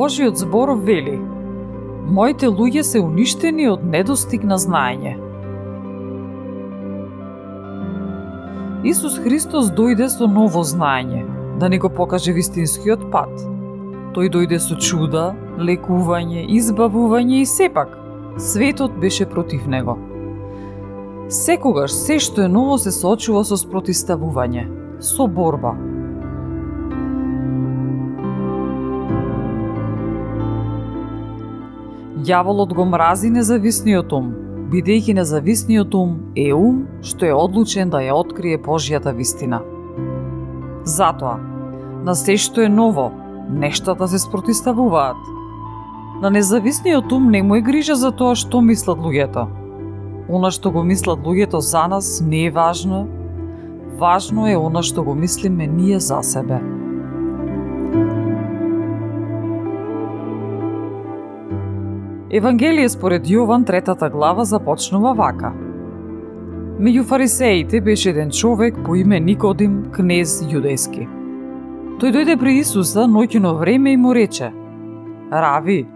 Божиот збор вели Моите луѓе се уништени од недостиг на знаење. Исус Христос дојде со ново знаење, да ни го покаже вистинскиот пат. Тој дојде со чуда, лекување, избавување и сепак, светот беше против него. Секогаш се што е ново се соочува со спротиставување, со борба, Јаволот го мрази независниот ум, бидејќи независниот ум е ум што е одлучен да ја открие Божјата вистина. Затоа, на се што е ново, нештата да се спротиставуваат. На независниот ум не му е грижа за тоа што мислат луѓето. Она што го мислат луѓето за нас не е важно, важно е она што го мислиме ние за себе. Евангелие според Јован третата глава започнува вака. Меѓу фарисеите беше еден човек по име Никодим, кнез јудејски. Тој дојде при Исуса ноќно време и му рече: Рави,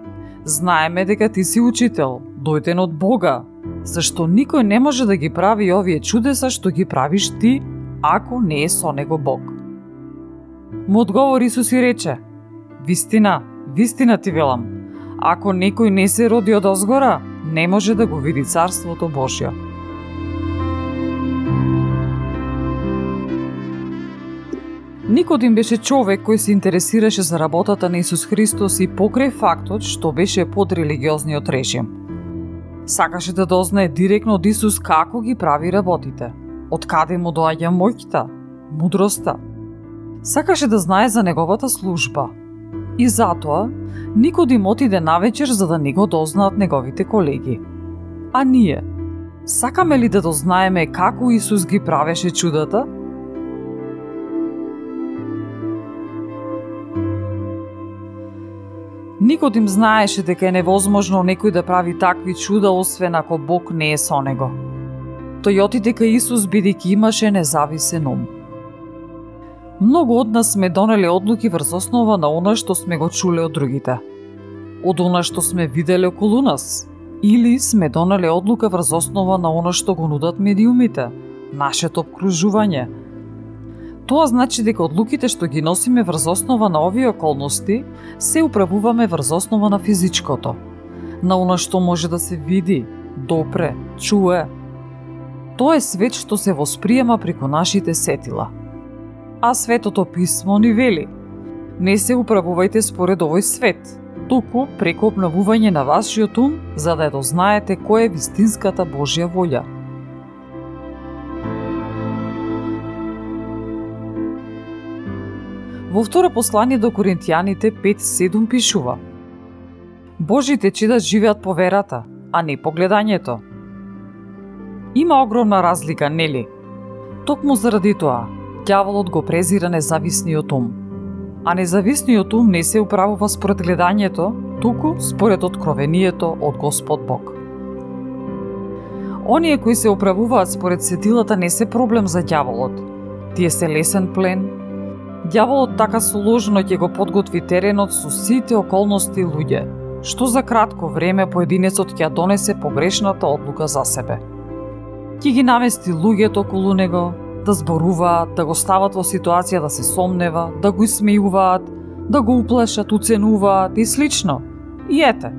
знаеме дека ти си учител, дојден од Бога, зашто никој не може да ги прави овие чудеса што ги правиш ти, ако не е со него Бог. Му одговори Исус и рече: Вистина, вистина ти велам, Ако некој не се роди од озгора, не може да го види Царството Божјо. Никодим беше човек кој се интересираше за работата на Исус Христос и покрај фактот што беше под религиозниот режим. Сакаше да дознае директно од Исус како ги прави работите, од каде му доаѓа моќта, мудроста. Сакаше да знае за неговата служба. И затоа Никодим да отиде навечер за да не го дознаат неговите колеги. А ние, сакаме ли да дознаеме како Исус ги правеше чудата? Никодим да знаеше дека е невозможно некој да прави такви чуда освен ако Бог не е со него. Тој отиде кај Исус бидејќи имаше независен ум. Многу од нас сме донеле одлуки врз основа на она што сме го чуле од другите. Од она што сме виделе околу нас. Или сме донеле одлука врз основа на она што го нудат медиумите, нашето обкружување. Тоа значи дека одлуките што ги носиме врз основа на овие околности се управуваме врз основа на физичкото, на она што може да се види, допре, чуе. Тоа е свет што се восприема преку нашите сетила – а Светото Писмо ни вели Не се управувајте според овој свет, туку преку обновување на вашиот ум, за да ја дознаете која е вистинската Божја волја. Во второ послание до Коринтијаните 5.7 пишува Божите чеда живеат по верата, а не по гледањето. Има огромна разлика, нели? Токму заради тоа, Дјаволот го презира независниот ум. А независниот ум не се управува според гледањето, туку според откровението од Господ Бог. Оние кои се управуваат според сетилата не се проблем за дјаволот. Тие се лесен плен. Дјаволот така сложно ќе го подготви теренот со сите околности и луѓе, што за кратко време поединецот ќе донесе погрешната одлука за себе. Ќе ги намести луѓето околу него, да зборуваат, да го стават во ситуација да се сомнева, да го исмејуваат, да го уплашат, уценуваат и слично. И ете,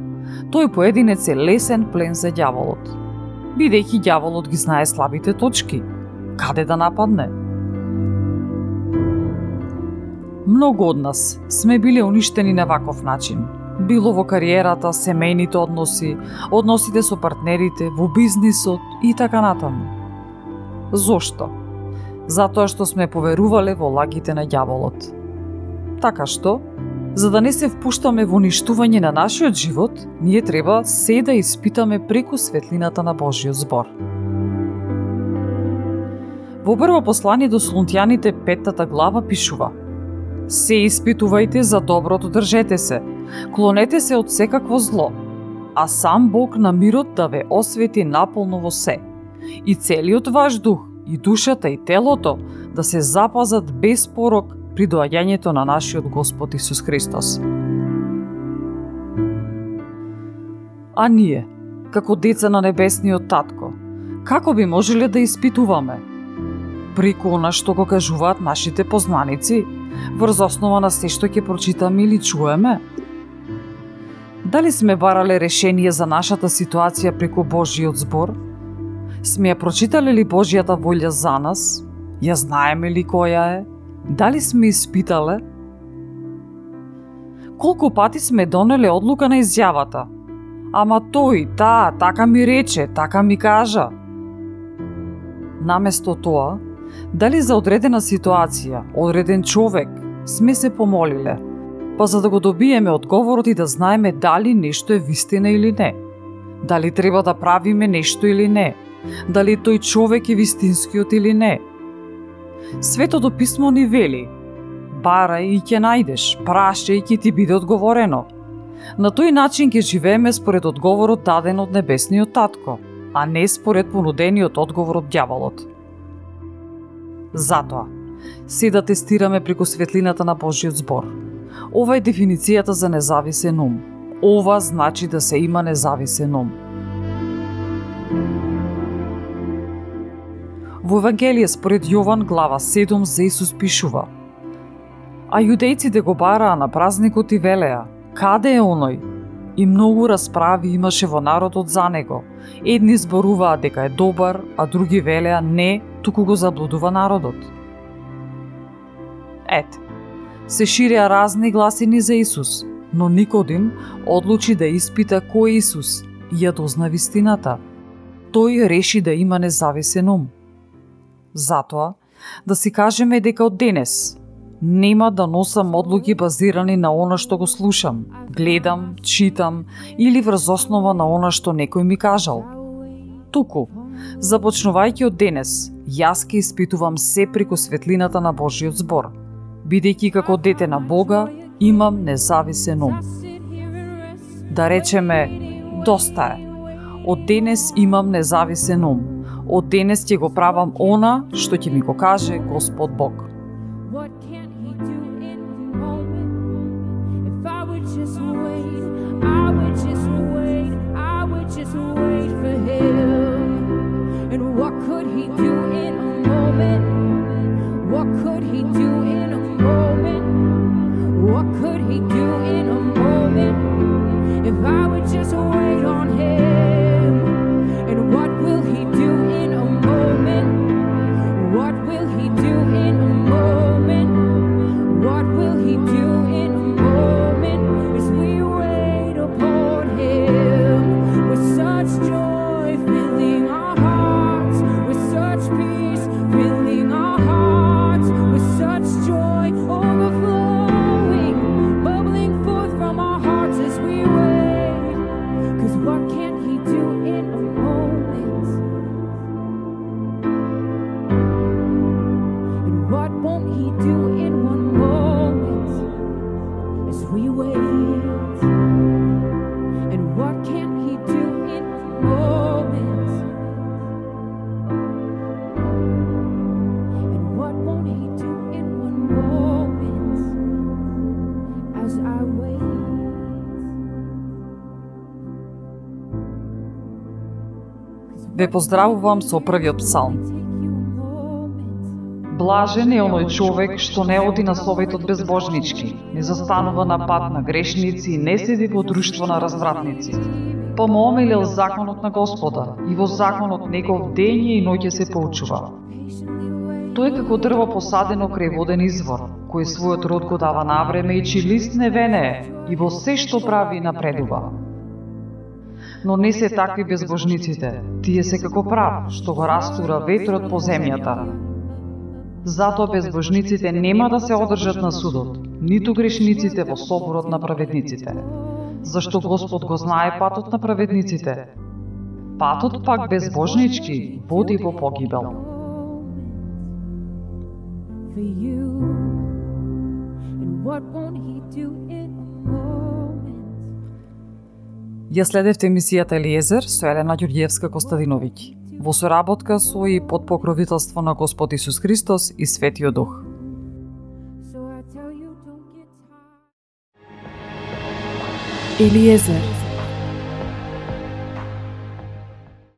тој поединец е лесен плен за ѓаволот. Бидејќи ѓаволот ги знае слабите точки, каде да нападне. Многу од нас сме биле уништени на ваков начин. Било во кариерата, семејните односи, односите со партнерите, во бизнисот и така натаму. Зошто? Затоа што сме поверувале во лагите на ѓаволот. Така што, за да не се впуштаме во уништување на нашиот живот, ние треба се да испитаме преку светлината на Божиот збор. Во прво послание до Солунтјаните петтата глава пишува Се испитувајте за доброто држете се, клонете се од секакво зло, а сам Бог на мирот да ве освети наполно во се. И целиот ваш дух, и душата, и телото да се запазат без порок при доаѓањето на нашиот Господ Исус Христос. А ние, како деца на небесниот татко, како би можеле да испитуваме? Преку она што го кажуваат нашите познаници, врз основа на се што ќе прочитаме или чуеме? Дали сме барале решение за нашата ситуација преку Божиот збор? Сме ја прочитале ли Божијата волја за нас? Ја знаеме ли која е? Дали сме испитале? Колку пати сме донеле одлука на изјавата? Ама тој, таа, така ми рече, така ми кажа. Наместо тоа, дали за одредена ситуација, одреден човек, сме се помолиле, па за да го добиеме одговорот и да знаеме дали нешто е вистина или не. Дали треба да правиме нешто или не. Дали тој човек е вистинскиот или не Светото писмо ни вели Барај и ќе најдеш, прашај и ќе ти биде одговорено. На тој начин ќе живееме според одговорот даден од небесниот татко, а не според понудениот одговор од дјаволот. Затоа, се да тестираме преку светлината на Божиот збор. Ова е дефиницијата за независен ум. Ова значи да се има независен ум. Во Евангелие според Јован глава 7 за Исус пишува А јудејците го бараа на празникот и велеа Каде е оној? И многу расправи имаше во народот за него. Едни зборуваа дека е добар, а други велеа не, туку го заблудува народот. Ете, се ширеа разни гласини за Исус, но Никодим одлучи да испита кој е Исус и ја дозна вистината. Тој реши да има независен ум. Затоа, да си кажеме дека од денес нема да носам одлуки базирани на она што го слушам, гледам, читам или врз основа на она што некој ми кажал. Туку, започнувајќи од денес, јас ке испитувам се преку светлината на Божиот збор. Бидејќи како дете на Бога, имам независен ум. Да речеме, доста е. Од денес имам независен ум од денес ќе го правам она што ќе ми го каже Господ Бог. what's true. Ве поздравувам со првиот псалм. Блажен е оној човек што не оди на советот безбожнички, не застанува на пат на грешници и не седи во друштво на развратници. Па му законот на Господа и во законот негов дење и ноќе се поучува. Тој е како дрво посадено крај воден извор, кој својот род го дава навреме и чи лист не венее и во се што прави напредува но не се такви безбожниците. Тие се како прав, што го растура ветрот по земјата. Затоа безбожниците нема да се одржат на судот, ниту грешниците во соборот на праведниците. Зашто Господ го знае патот на праведниците. Патот пак безбожнички води во погибел for you. And what won't he do in a moment? Ја следевте емисијата Елиезер со Елена Ѓурѓиевска Костадиновиќ во соработка со и под покровителство на Господ Исус Христос и Светиот Дух. Елиезер